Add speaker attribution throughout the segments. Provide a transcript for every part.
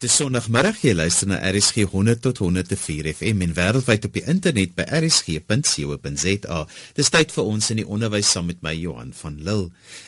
Speaker 1: Dis Sondagmiddag jy luister na RSG 100 tot 104 FM en wêreldwyd op die internet by rsg.co.za. Dis tyd vir ons in die onderwys saam met my Johan van Lille.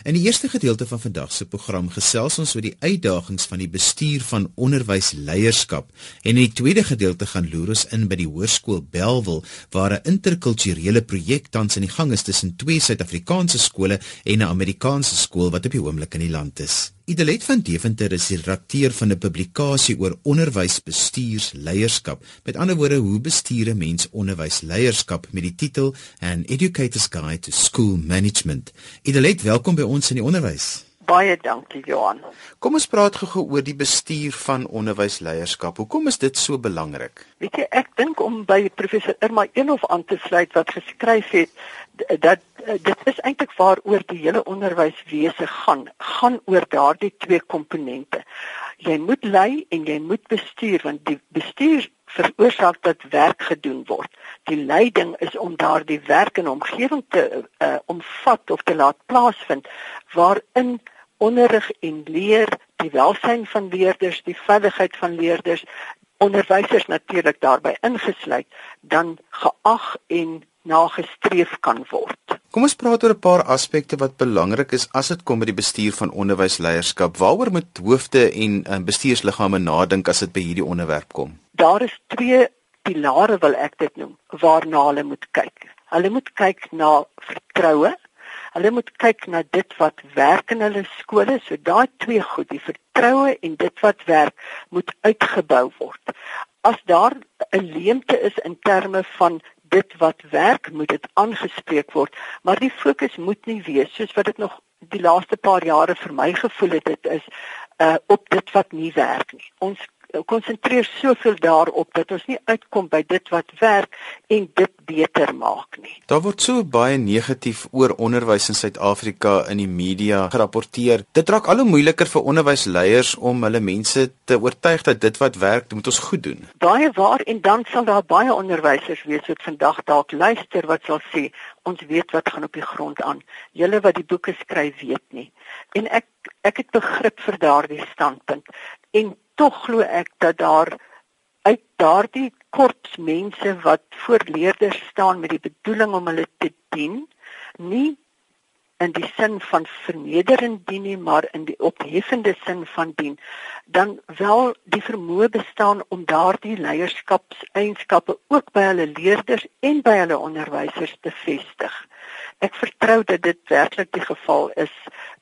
Speaker 1: In die eerste gedeelte van vandag se program gesels ons oor die uitdagings van die bestuur van onderwysleierskap en in die tweede gedeelte gaan loer ons in by die hoërskool Belwel waar 'n interkulturele projek tans in die gang is tussen twee Suid-Afrikaanse skole en 'n Amerikaanse skool wat op die oomblik in die land is. Idalet van Deventer is die redakteur van 'n publikasie oor onderwysbestuursleierskap. Met ander woorde, hoe bestuur 'n mens onderwysleierskap met die titel An Educator's Guide to School Management. Idalet, welkom by ons in die onderwys.
Speaker 2: Baie dankie, Johan.
Speaker 1: Kom ons praat gou oor die bestuur van onderwysleierskap. Hoekom is dit so belangrik?
Speaker 2: Weet jy, ek dink om by professor Irma Eenhof aan te sluit wat geskryf het dat eh, dit is eintlik waaroor die hele onderwyswese gaan gaan oor daardie twee komponente jy moet lei en jy moet bestuur want die bestuur veroorsaak dat werk gedoen word die leiding is om daardie werk in omgewing te uh, omvat of te laat plaasvind waarin onderrig en leer die welsyn van leerders die veiligheid van leerders onderwysers natuurlik daarbey ingesluit dan geag en nagestreef kan word.
Speaker 1: Kom ons praat oor 'n paar aspekte wat belangrik is as dit kom by die bestuur van onderwysleierskap. Waaroor moet hoofde en uh, bestuursliggame nadink as dit by hierdie onderwerp kom?
Speaker 2: Daar is twee pilare wil ek dit noem waarna hulle moet kyk. Hulle moet kyk na vertroue. Hulle moet kyk na dit wat werk in hulle skole. So daai twee goed, die vertroue en dit wat werk, moet uitgebou word. As daar 'n leemte is in terme van dit wat werk moet dit aangespreek word maar die fokus moet nie wees soos wat dit nog die laaste paar jare vir my gevoel het dit is uh, op dit wat nie werk nie ons konsentreer soveel daarop dat ons nie uitkom by dit wat werk en dit beter maak nie.
Speaker 1: Daar word so baie negatief oor onderwys in Suid-Afrika in die media gerapporteer. Dit raak al hoe moeiliker vir onderwysleiers om hulle mense te oortuig dat dit wat werk, dit moet ons goed doen.
Speaker 2: Baie waar en dan sal daar baie onderwysers wees wat vandag dalk luister wat sal sê ons weet wat gaan op die grond aan. Julle wat die boeke skryf weet nie. En ek ek het begrip vir daardie standpunt. En tog glo ek dat daar uit daardie korps mense wat voor leerders staan met die bedoeling om hulle te dien, nie in die sin van vernederend dien nie, maar in die opheffende sin van dien, dan wel die vermoë bestaan om daardie leierskapseienskappe ook by hulle leerders en by hulle onderwysers te vestig. Ek vertrou dat dit werklik die geval is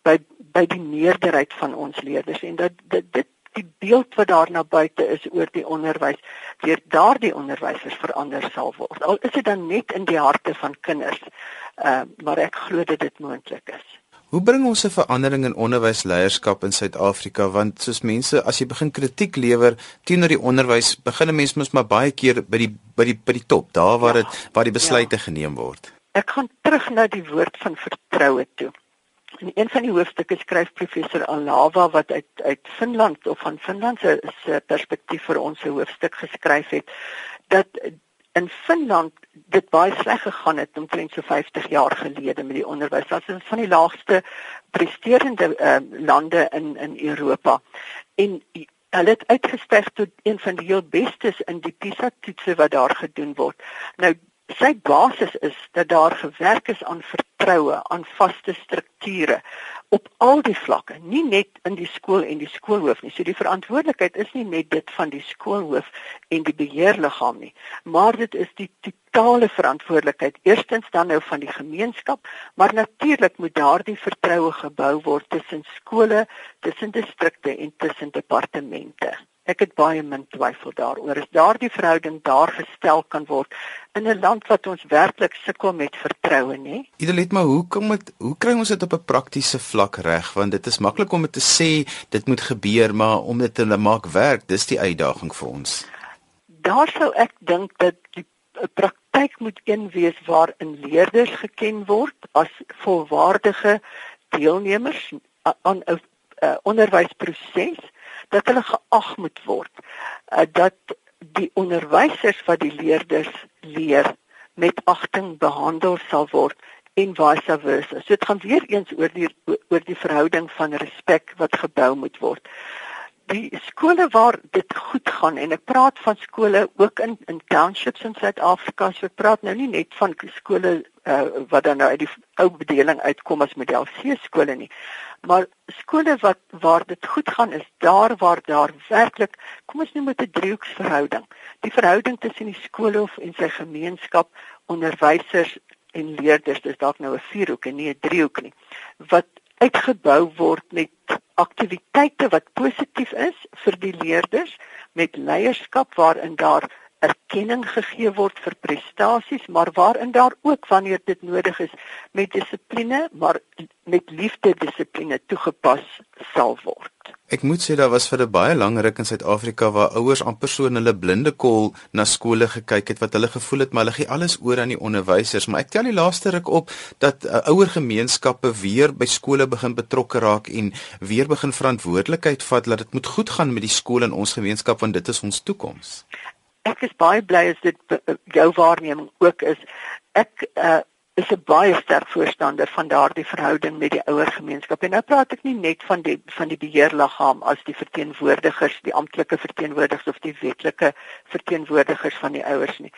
Speaker 2: by by die meerderheid van ons leerders en dat dit dit die beeld wat daar na buite is oor die onderwys deur daardie onderwysers verander sal word. Al is dit dan net in die harte van kinders. Ehm uh, maar ek glo dat dit moontlik is.
Speaker 1: Hoe bring ons 'n verandering in onderwysleierskap in Suid-Afrika want soos mense as jy begin kritiek lewer teenoor die onderwys begin 'n mens mos maar baie keer by die by die by die top daar waar dit ja, waar die besluite ja. geneem word.
Speaker 2: Ek gaan terug na die woord van vertroue toe. In een van die hoofstukke skryf professor Alava wat uit uit Finland of van Finland se perspektief vir ons hoofstuk geskryf het dat in Finland dit baie sleg gegaan het omtrent so 50 jaar gelede met die onderwys. Dit is van die laagste presterende uh, lande in in Europa. En hulle het uitgestyg tot een van die heel bestes in die PISA toetse wat daar gedoen word. Nou sy basis is dat daar gewerk is aan vertroue, aan vaste strukture op al die vlakke, nie net in die skool en die skoolhoof nie. So die verantwoordelikheid is nie net dit van die skoolhoof en die beheerliggaam nie, maar dit is die totale verantwoordelikheid eerstens dan nou van die gemeenskap, maar natuurlik moet daardie vertroue gebou word tussen skole, tussen distrikte en tussen departemente. Ek het baie min twyfel daaroor. As daardie verhouding daar gestel kan word in 'n land wat ons werklik sukkel met vertroue, nê?
Speaker 1: Idalet, maar hoe kom dit? Hoe kry ons dit op 'n praktiese vlak reg? Want dit is maklik om dit te sê dit moet gebeur, maar om dit te maak werk, dis die uitdaging vir ons.
Speaker 2: Daar sou ek dink dat die praktyk moet een wees waarin leerders geken word as volwaardige deelnemers aan 'n onderwysproses dat hulle geag moet word uh, dat die onderwysers wat die leerders leer met agting behandel sal word en vice versa. So dit gaan weer eens oor die oor die verhouding van respek wat gebou moet word. Die skole waar dit goed gaan en ek praat van skole ook in in townships in Suid-Afrika. So ek praat nou nie net van skole uh, wat dan nou uit die ou bedeling uitkom as model C skole nie. Maar skole wat waar dit goed gaan is daar waar daar werklik kom ons noem dit 'n driehoeksverhouding. Die verhouding tussen die skoolhoof en sy gemeenskap, onderwysers en leerders, dis dalk nou 'n vierhoek en nie 'n driehoek nie. Wat uitgebou word met aktiwiteite wat positief is vir die leerders met leierskap waarin daar erkenning gegee word vir prestasies, maar waarin daar ook wanneer dit nodig is met dissipline, maar met liefde dissipline toegepas sal word.
Speaker 1: Ek moet sê daar was vir 'n baie lang ruk in Suid-Afrika waar ouers amper so in hulle blinde kol na skole gekyk het wat hulle gevoel het maar hulle gee alles oor aan die onderwysers, maar ek tel die laaste ruk op dat uh, ouer gemeenskappe weer by skole begin betrokke raak en weer begin verantwoordelikheid vat dat dit moet goed gaan met die skole in ons gemeenskap want dit is ons toekoms
Speaker 2: ek is baie bly as dit jou waarneming ook is. Ek uh, is 'n baie sterk voorstander van daardie verhouding met die ouer gemeenskap. En nou praat ek nie net van die van die beheerliggaam as die verteenwoordigers, die amptelike verteenwoordigers of die wetlike verteenwoordigers van die ouers nie.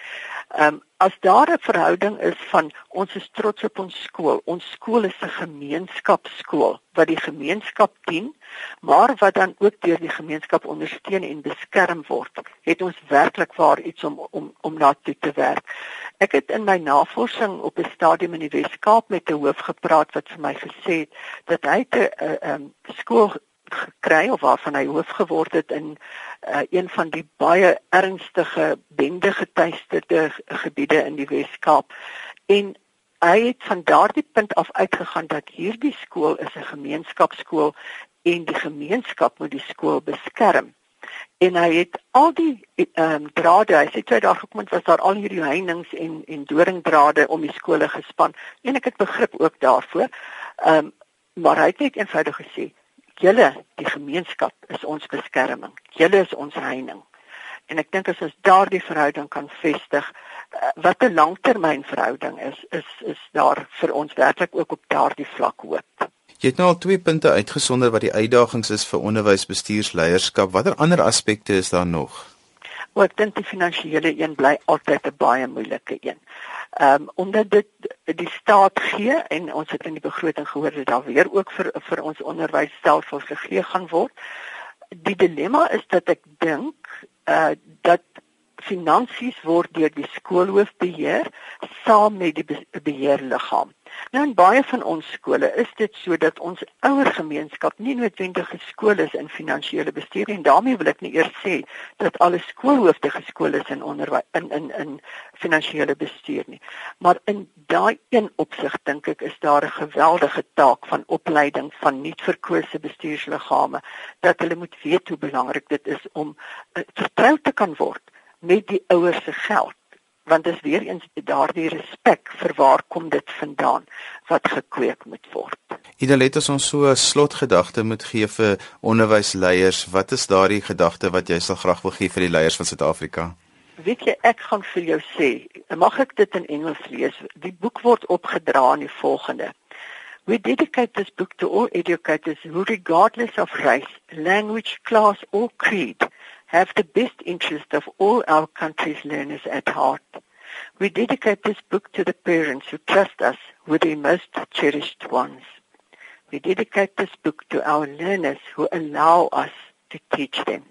Speaker 2: Ehm um, as daar 'n verhouding is van ons is trots op ons skool. Ons skool is 'n gemeenskapskool wat die gemeenskap dien, maar wat dan ook deur die gemeenskap ondersteun en beskerm word. Het ons werklik waar iets om om om na te werk. Ek het in my navorsing op 'n stadium in die Wes-Kaap met 'n hoof gepraat wat vir my gesê het dat hy 'n ehm skool gekry of waarvan hy hoof geword het in uh, een van die baie ernstige bende getuisterde gebiede in die Wes-Kaap. En hy het van daardie punt af uitgegaan dat hierdie skool is 'n gemeenskapskool en die gemeenskap moet die skool beskerm en hy het al die ehm um, drade hy sê toe daar gekom het was daar al hierdie heininge en en doringdrade om die skole gespan en ek het begrip ook daarvoor ehm um, maar hy het net eenvoudig gesê julle die gemeenskap is ons beskerming. Julle is ons heining. En ek dink as ons daardie verhouding kan vestig, eh, wat 'n langtermynverhouding is, is is daar vir ons werklik ook op daardie vlak hoop.
Speaker 1: Jy het nou al twee punte uitgesonder wat die uitdagings is vir onderwysbestuursleierskap. Watter ander aspekte is daar nog?
Speaker 2: Wel, ek dink die finansiële een bly altyd 'n baie moeilike een. Ehm um, omdat dit die staat gee en ons het in die begroting gehoor dat daar weer ook vir vir ons onderwysstelsel gegee gaan word. Die dilemma is dat ek dink eh uh, dat finansies word deur die skoolhoof beheer saam met die beheerliggaam. Nou in baie van ons skole is dit sodat ons ouer gemeenskap nie noodwendig geskool is in finansiële bestuur en daarmee wil ek nie eers sê dat alle skoolhoofde geskool is in onderwys in in in finansiële bestuur nie. Maar in daai een opsig dink ek is daar 'n geweldige taak van opleiding van nuutverkose bestuursliggame dat hulle moet weet hoe belangrik dit is om uh, vertrou te kan word met die ouers se geld want dit is weer eens daardie respek vir waar kom dit vandaan wat gekweek moet word.
Speaker 1: Ida let ons so 'n slotgedagte moet gee vir onderwysleiers. Wat is daardie gedagte wat jy sal graag wil gee vir die leiers van Suid-Afrika?
Speaker 2: Weet jy, ek gaan vir jou sê, mag ek dit in Engels lees? Die boek word opgedra in die volgende. We dedicate this book to all educators who regardless of race, language, class or creed have the best interest of all our country's learners at heart. We dedicate this book to the parents who trust us with their most cherished ones. We dedicate this book to our learners who allow us to teach them.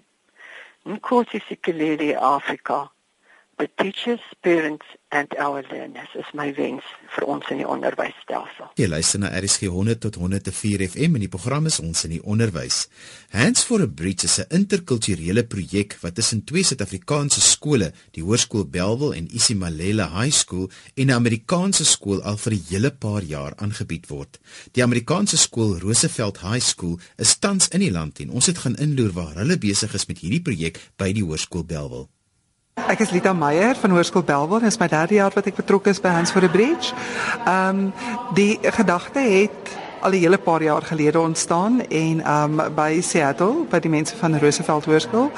Speaker 2: Nkosi Sikelele Afrika, the teachers, parents and our learners is my wens vir ons in die onderwysstelsel.
Speaker 1: Jy luister na RSG 100 tot 104 FM en die program is ons in die onderwys. Hands for a Bridge is 'n interkulturele projek wat tussen twee Suid-Afrikaanse skole, die Hoërskool Belwel en Isimalele High School en 'n Amerikaanse skool al vir 'n hele paar jaar aangebied word. Die Amerikaanse skool Roosevelt High School is tans in die land en ons het gaan inloer waar hulle besig is met hierdie projek by die Hoërskool Belwel.
Speaker 3: Ek is Lita Meyer van Hoërskool Belwel. Dit is my derde jaar wat ek betrokke is by Hands for the Bridge. Ehm um, die gedagte het al 'n hele paar jaar gelede ontstaan en ehm um, by Seattle by die mense van Roosevelt Hoërskool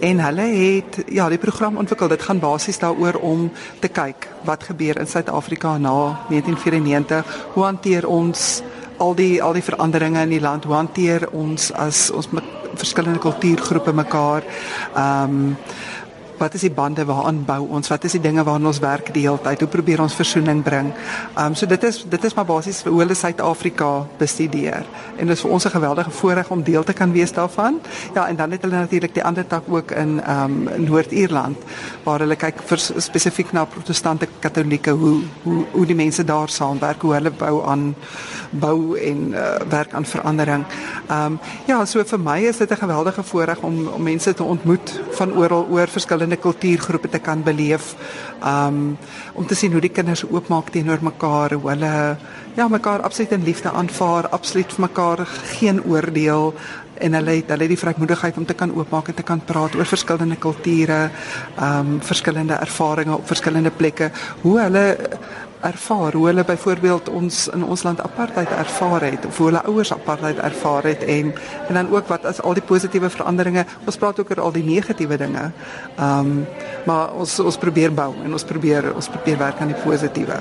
Speaker 3: en hulle het ja, die program ontwikkel. Dit gaan basies daaroor om te kyk wat gebeur in Suid-Afrika na 1994. Hoe hanteer ons al die al die veranderinge in die land? Hoe hanteer ons as ons verskillende kultuurgroepe mekaar. Ehm um, wat is die bande waaraan bou ons? Wat is die dinge waaraan ons werk die hele tyd? Hoe probeer ons versoening bring? Ehm um, so dit is dit is maar basies hoe hulle Suid-Afrika bestudeer. En dit is vir ons 'n geweldige voorreg om deel te kan wees daarvan. Ja, en dan het hulle natuurlik die ander tak ook in ehm um, Noord-Ierland waar hulle kyk vir spesifiek na protestante katolieke hoe hoe hoe die mense daar saamwerk, hoe hulle bou aan bou en uh, werk aan verandering. Ehm um, ja, so vir my is dit 'n geweldige voorreg om om mense te ontmoet van oral oor verskillende verskillende kultuurgroepe te kan beleef. Um om te sien hoe die kinders oopmaak teenoor mekaar, hoe hulle ja, mekaar absoluut in liefde aanvaar, absoluut vir mekaar geen oordeel en hulle het hulle het die vrymoedigheid om te kan oopmaak en te kan praat oor verskillende kulture, um verskillende ervarings op verskillende plekke, hoe hulle ervaar hoe hulle byvoorbeeld ons in ons land apartheid ervaar het of hoe hulle ouers apartheid ervaar het en en dan ook wat as al die positiewe veranderinge ons praat ook oor al die negatiewe dinge. Ehm um, maar ons ons probeer bou en ons probeer ons probeer werk aan die positiewe.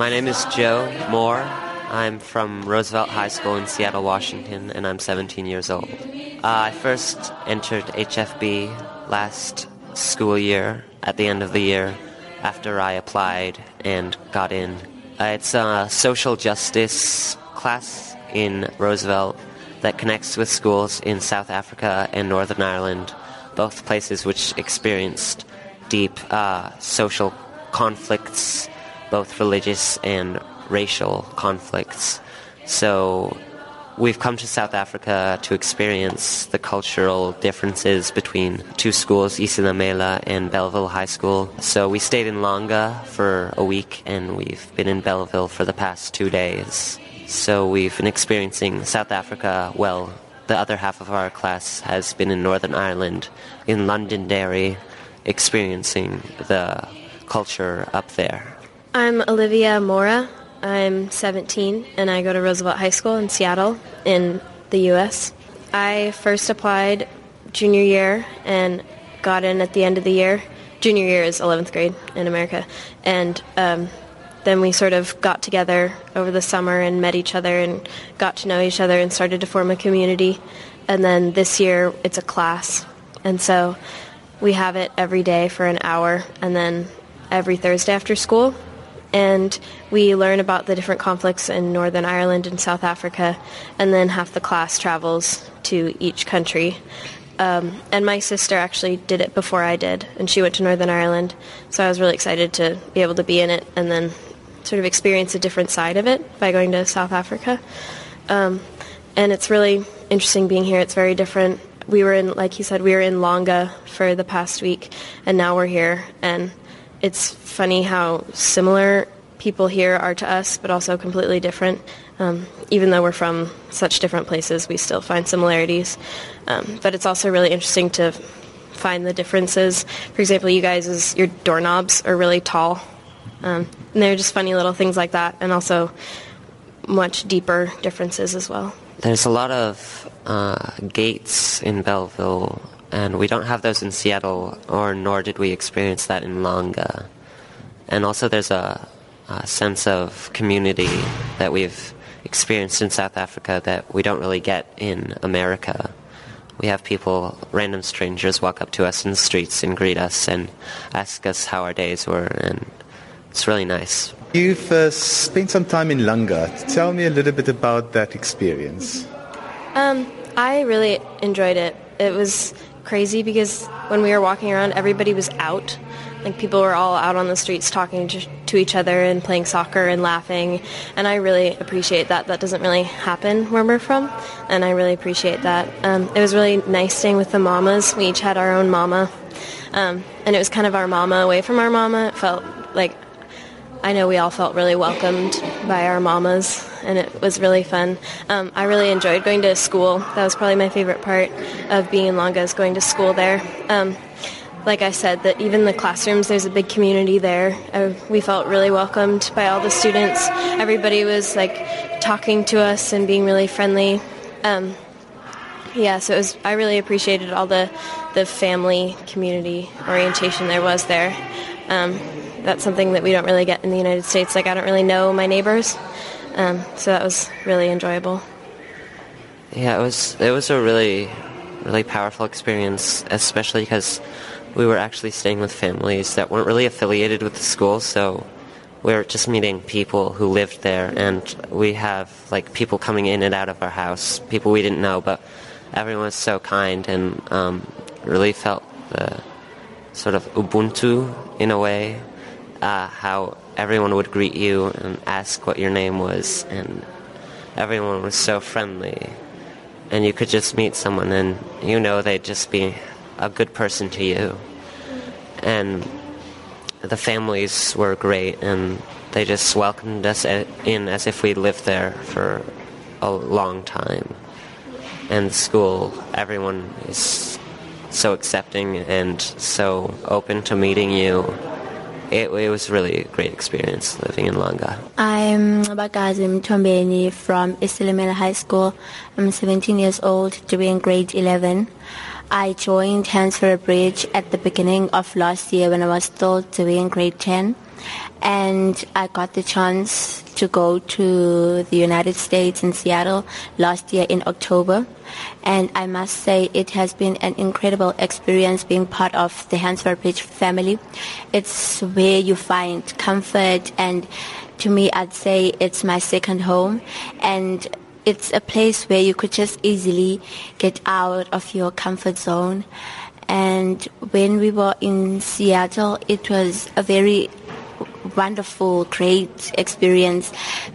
Speaker 4: My name is Joe Moore. I'm from Roosevelt High School in Seattle, Washington, and I'm 17 years old. Uh, I first entered HFB last school year at the end of the year after I applied and got in. Uh, it's a social justice class in Roosevelt that connects with schools in South Africa and Northern Ireland, both places which experienced deep uh, social conflicts both religious and racial conflicts. So we've come to South Africa to experience the cultural differences between two schools, Isilamela and Belleville High School. So we stayed in Langa for a week and we've been in Belleville for the past two days. So we've been experiencing South Africa well. The other half of our class has been in Northern Ireland, in Londonderry, experiencing the culture up there.
Speaker 5: I'm Olivia Mora. I'm 17 and I go to Roosevelt High School in Seattle in the U.S. I first applied junior year and got in at the end of the year. Junior year is 11th grade in America. And um, then we sort of got together over the summer and met each other and got to know each other and started to form a community. And then this year it's a class. And so we have it every day for an hour and then every Thursday after school and we learn about the different conflicts in Northern Ireland and South Africa, and then half the class travels to each country. Um, and my sister actually did it before I did, and she went to Northern Ireland, so I was really excited to be able to be in it and then sort of experience a different side of it by going to South Africa. Um, and it's really interesting being here. It's very different. We were in, like you said, we were in Longa for the past week, and now we're here, and it's funny how similar people here are to us, but also completely different. Um, even though we're from such different places, we still find similarities. Um, but it's also really interesting to find the differences. For example, you guys, your doorknobs are really tall. Um, and they're just funny little things like that, and also much deeper differences as well.
Speaker 4: There's a lot of uh, gates in Belleville and we don't have those in Seattle, or nor did we experience that in Langa. And also, there's a, a sense of community that we've experienced in South Africa that we don't really get in America. We have people, random strangers, walk up to us in the streets and greet us and ask us how our days were, and it's really nice.
Speaker 6: You've uh, spent some time in Langa. Tell me a little bit about that experience.
Speaker 5: Um, I really enjoyed it. It was crazy because when we were walking around, everybody was out. Like people were all out on the streets talking to, each other and playing soccer and laughing. And I really appreciate that. That doesn't really happen where we're from. And I really appreciate that. Um, it was really nice staying with the mamas. We each had our own mama. Um, and it was kind of our mama away from our mama. It felt like I know we all felt really welcomed by our mamas, and it was really fun. Um, I really enjoyed going to school. That was probably my favorite part of being in Longa is going to school there. Um, like I said, that even the classrooms, there's a big community there. Uh, we felt really welcomed by all the students. Everybody was like talking to us and being really friendly. Um, yeah, so it was. I really appreciated all the the family community orientation there was there. Um, that's something that we don't really get in the United States. Like I don't really know my neighbors, um, so that was really enjoyable.
Speaker 4: Yeah, it was. It was a really, really powerful experience, especially because we were actually staying with families that weren't really affiliated with the school, so we were just meeting people who lived there, and we have like people coming in and out of our house, people we didn't know, but everyone was so kind and um, really felt the sort of Ubuntu in a way, uh, how everyone would greet you and ask what your name was, and everyone was so friendly. And you could just meet someone and you know they'd just be a good person to you. And the families were great and they just welcomed us in as if we lived there for a long time. And school, everyone is so accepting and so open to meeting you. It, it was really a great experience living in Langa.
Speaker 7: I'm Bagazim Tombeni from Isilimela High School. I'm 17 years old, doing grade 11. I joined Hands for a Bridge at the beginning of last year when I was still doing grade 10. And I got the chance to go to the United States in Seattle last year in October. And I must say it has been an incredible experience being part of the Hands for a Bridge family. It's where you find comfort and to me I'd say it's my second home and it's a place where you could just easily get out of your comfort zone. And when we were in Seattle, it was a very wonderful, great experience.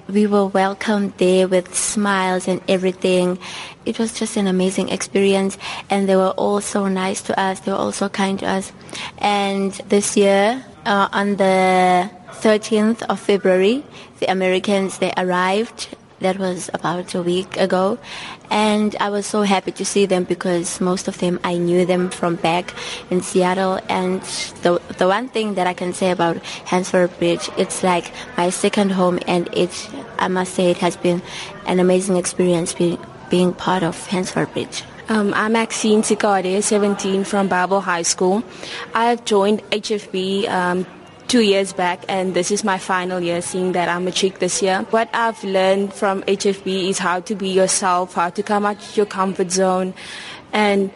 Speaker 7: We were welcomed there with smiles and everything. It was just an amazing experience and they were all so nice to us. They were all so kind to us. And this year, uh, on the 13th of February, the Americans, they arrived that was about a week ago. And I was so happy to see them because most of them, I knew them from back in Seattle. And the, the one thing that I can say about Hansford Bridge, it's like my second home. And it, I must say it has been an amazing experience being, being part of Hansford Bridge.
Speaker 8: Um, I'm Maxine Sikade, 17 from Bible High School. I have joined HFB um, two years back and this is my final year seeing that I'm a chick this year. What I've learned from HFB is how to be yourself, how to come out of your comfort zone and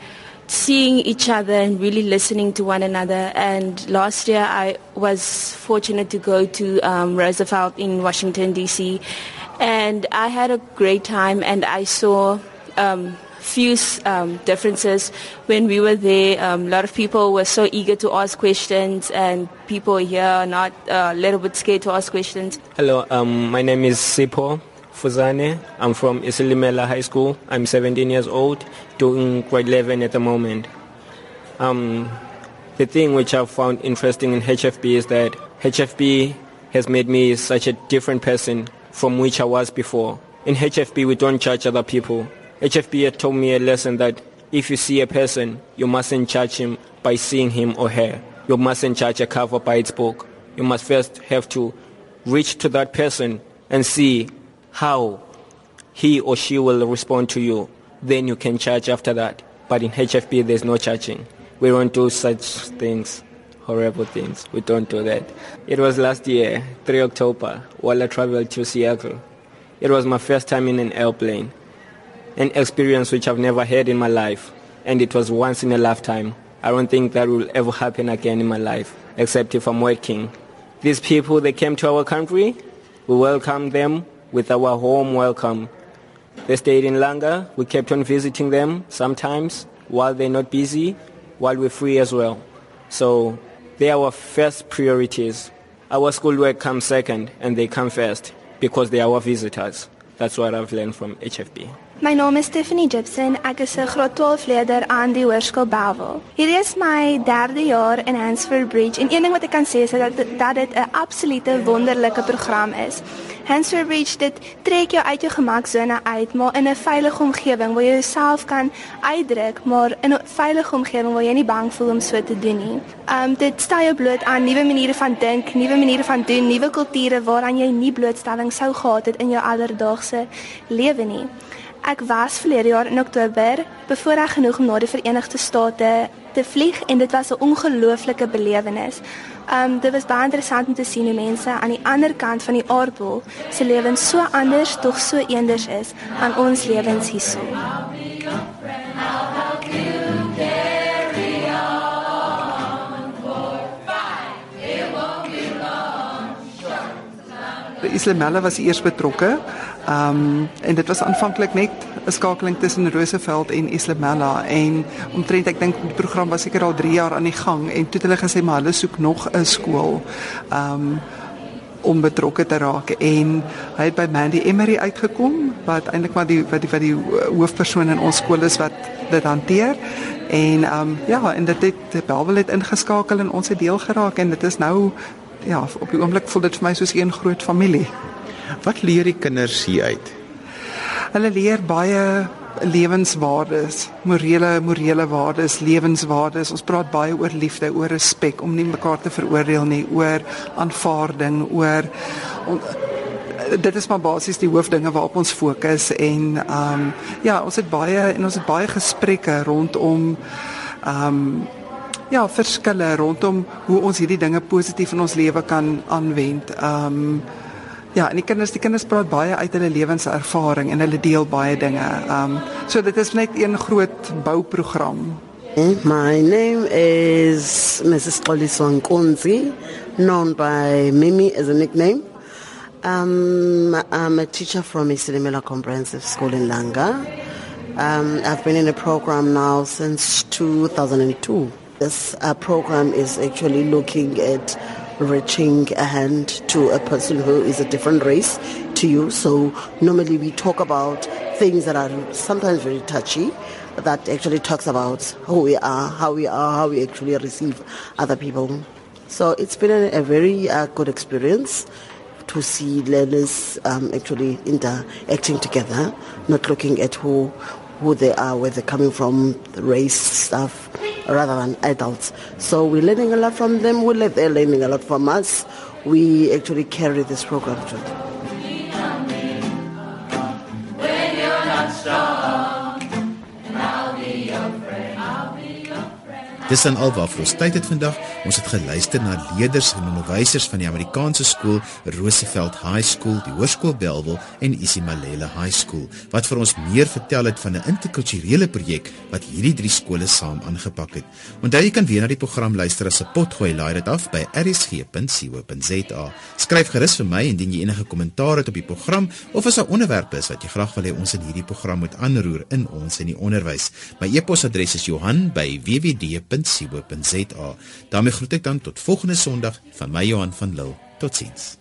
Speaker 8: seeing each other and really listening to one another. And last year I was fortunate to go to um, Roosevelt in Washington, D.C. And I had a great time and I saw um, few um, differences. When we were there, um, a lot of people were so eager to ask questions, and people here are not uh, a little bit scared to ask questions.
Speaker 9: Hello, um, my name is Sipo Fuzane. I'm from Isilimela High School. I'm 17 years old, doing grade 11 at the moment. Um, the thing which I've found interesting in HFB is that HFB has made me such a different person from which I was before. In HFB, we don't judge other people. HFB had taught me a lesson that if you see a person, you mustn't judge him by seeing him or her. You mustn't judge a cover by its book. You must first have to reach to that person and see how he or she will respond to you. Then you can judge after that. But in HFP, there's no judging. We don't do such things, horrible things. We don't do that. It was last year, 3 October, while I traveled to Seattle. It was my first time in an airplane an experience which I've never had in my life, and it was once in a lifetime. I don't think that will ever happen again in my life, except if I'm working. These people, they came to our country. We welcomed them with our home welcome. They stayed in Langa. We kept on visiting them sometimes while they're not busy, while we're free as well. So they are our first priorities. Our schoolwork comes second, and they come first because they are our visitors. That's what I've learned from HFB.
Speaker 10: My naam is Stephanie Gibson. Ek is 'n graad 12 leerder aan die Hoërskool Bellville. Hierdie is my 3de jaar in Hansford Bridge en een ding wat ek kan sê is dat dat dit 'n absolute wonderlike program is. Hands for a Bridge dit trek jou uit jou gemaksone uit, maar in 'n veilige omgewing waar jy jouself kan uitdruk, maar in 'n veilige omgewing waar jy nie bang voel om so te doen nie. Um dit stel jou bloot aan nuwe maniere van dink, nuwe maniere van doen, nuwe kulture waaraan jy nie blootstelling sou gehad het in jou alledaagse lewe nie. Ek was verlede jaar in Oktober bevoorreg genoeg om na die Verenigde State te vlieg en dit was 'n ongelooflike belewenis. Um dit was baie interessant om te sien hoe mense aan die ander kant van die aardbol se lewens so anders tog so eenders is aan ons lewens hierso.
Speaker 3: Islamella was eers betrokke. Ehm um, en dit was aanvanklik net 'n skakeling tussen Roosevelt en Islamella en omtrent ek dink die program was seker al 3 jaar aan die gang en toe het hulle gesê maar hulle soek nog 'n skool. Ehm um, om betrokke te raak en hy het by Mandy Emery uitgekom wat eintlik maar die wat die wat die hoofpersoon in ons skool is wat dit hanteer en ehm um, ja en dit het Belwel het ingeskakel en ons het deel geraak en dit is nou ja, op die oomblik voel dit vir my soos een groot familie.
Speaker 6: Wat leer die kinders hier uit?
Speaker 3: Hulle leer baie lewenswaardes, morele morele waardes, lewenswaardes. Ons praat baie oor liefde, oor respek, om nie mekaar te veroordeel nie, oor aanvaarding, oor on, dit is maar basies die hoofdinge waarop ons fokus en ehm um, ja, ons het baie en ons het baie gesprekke rondom ehm um, ja, verskille rondom hoe ons hierdie dinge positief in ons lewe kan aanwend. Ehm um, ja, en die kinders, die kinders praat baie uit hulle lewenservaring en hulle deel baie dinge. Ehm um, so dit is net een groot bouprogram.
Speaker 11: My name is Mrs. Xoliso Nkunzi, known by Mimi as a nickname. Um, I'm a teacher from Isilimela Comprehensive School in Langa. Um, I've been in the program now since 2002. This uh, program is actually looking at reaching a hand to a person who is a different race to you. So normally we talk about things that are sometimes very touchy that actually talks about who we are, how we are, how we actually receive other people. So it's been a, a very uh, good experience to see learners um, actually interacting together, not looking at who who they are, where they're coming from, the race stuff, rather than adults. So we're learning a lot from them. We're they're learning a lot from us. We actually carry this program through.
Speaker 1: Dis dan alwaar ons tyd het vandag. Ons het geluister na leerders en onderwysers van die Amerikaanse skool Roosevelt High School, die Hoërskool Bellville en Isimalele High School wat vir ons meer vertel het van 'n interkulturele projek wat hierdie drie skole saam aangepak het. Onthou jy kan weer na die program luister as 'n potgooi laai dit af by rsg.co.za. Skryf gerus vir my indien jy enige kommentaar het op die program of as 'n onderwerp is wat jy graag wil hê ons in hierdie program moet aanroer in ons in die onderwys. My e-posadres is johan@wwd www.rsg.co.za. daarmee groet ek dan tot volgende Sondag van my Johan van Lille. Totsiens.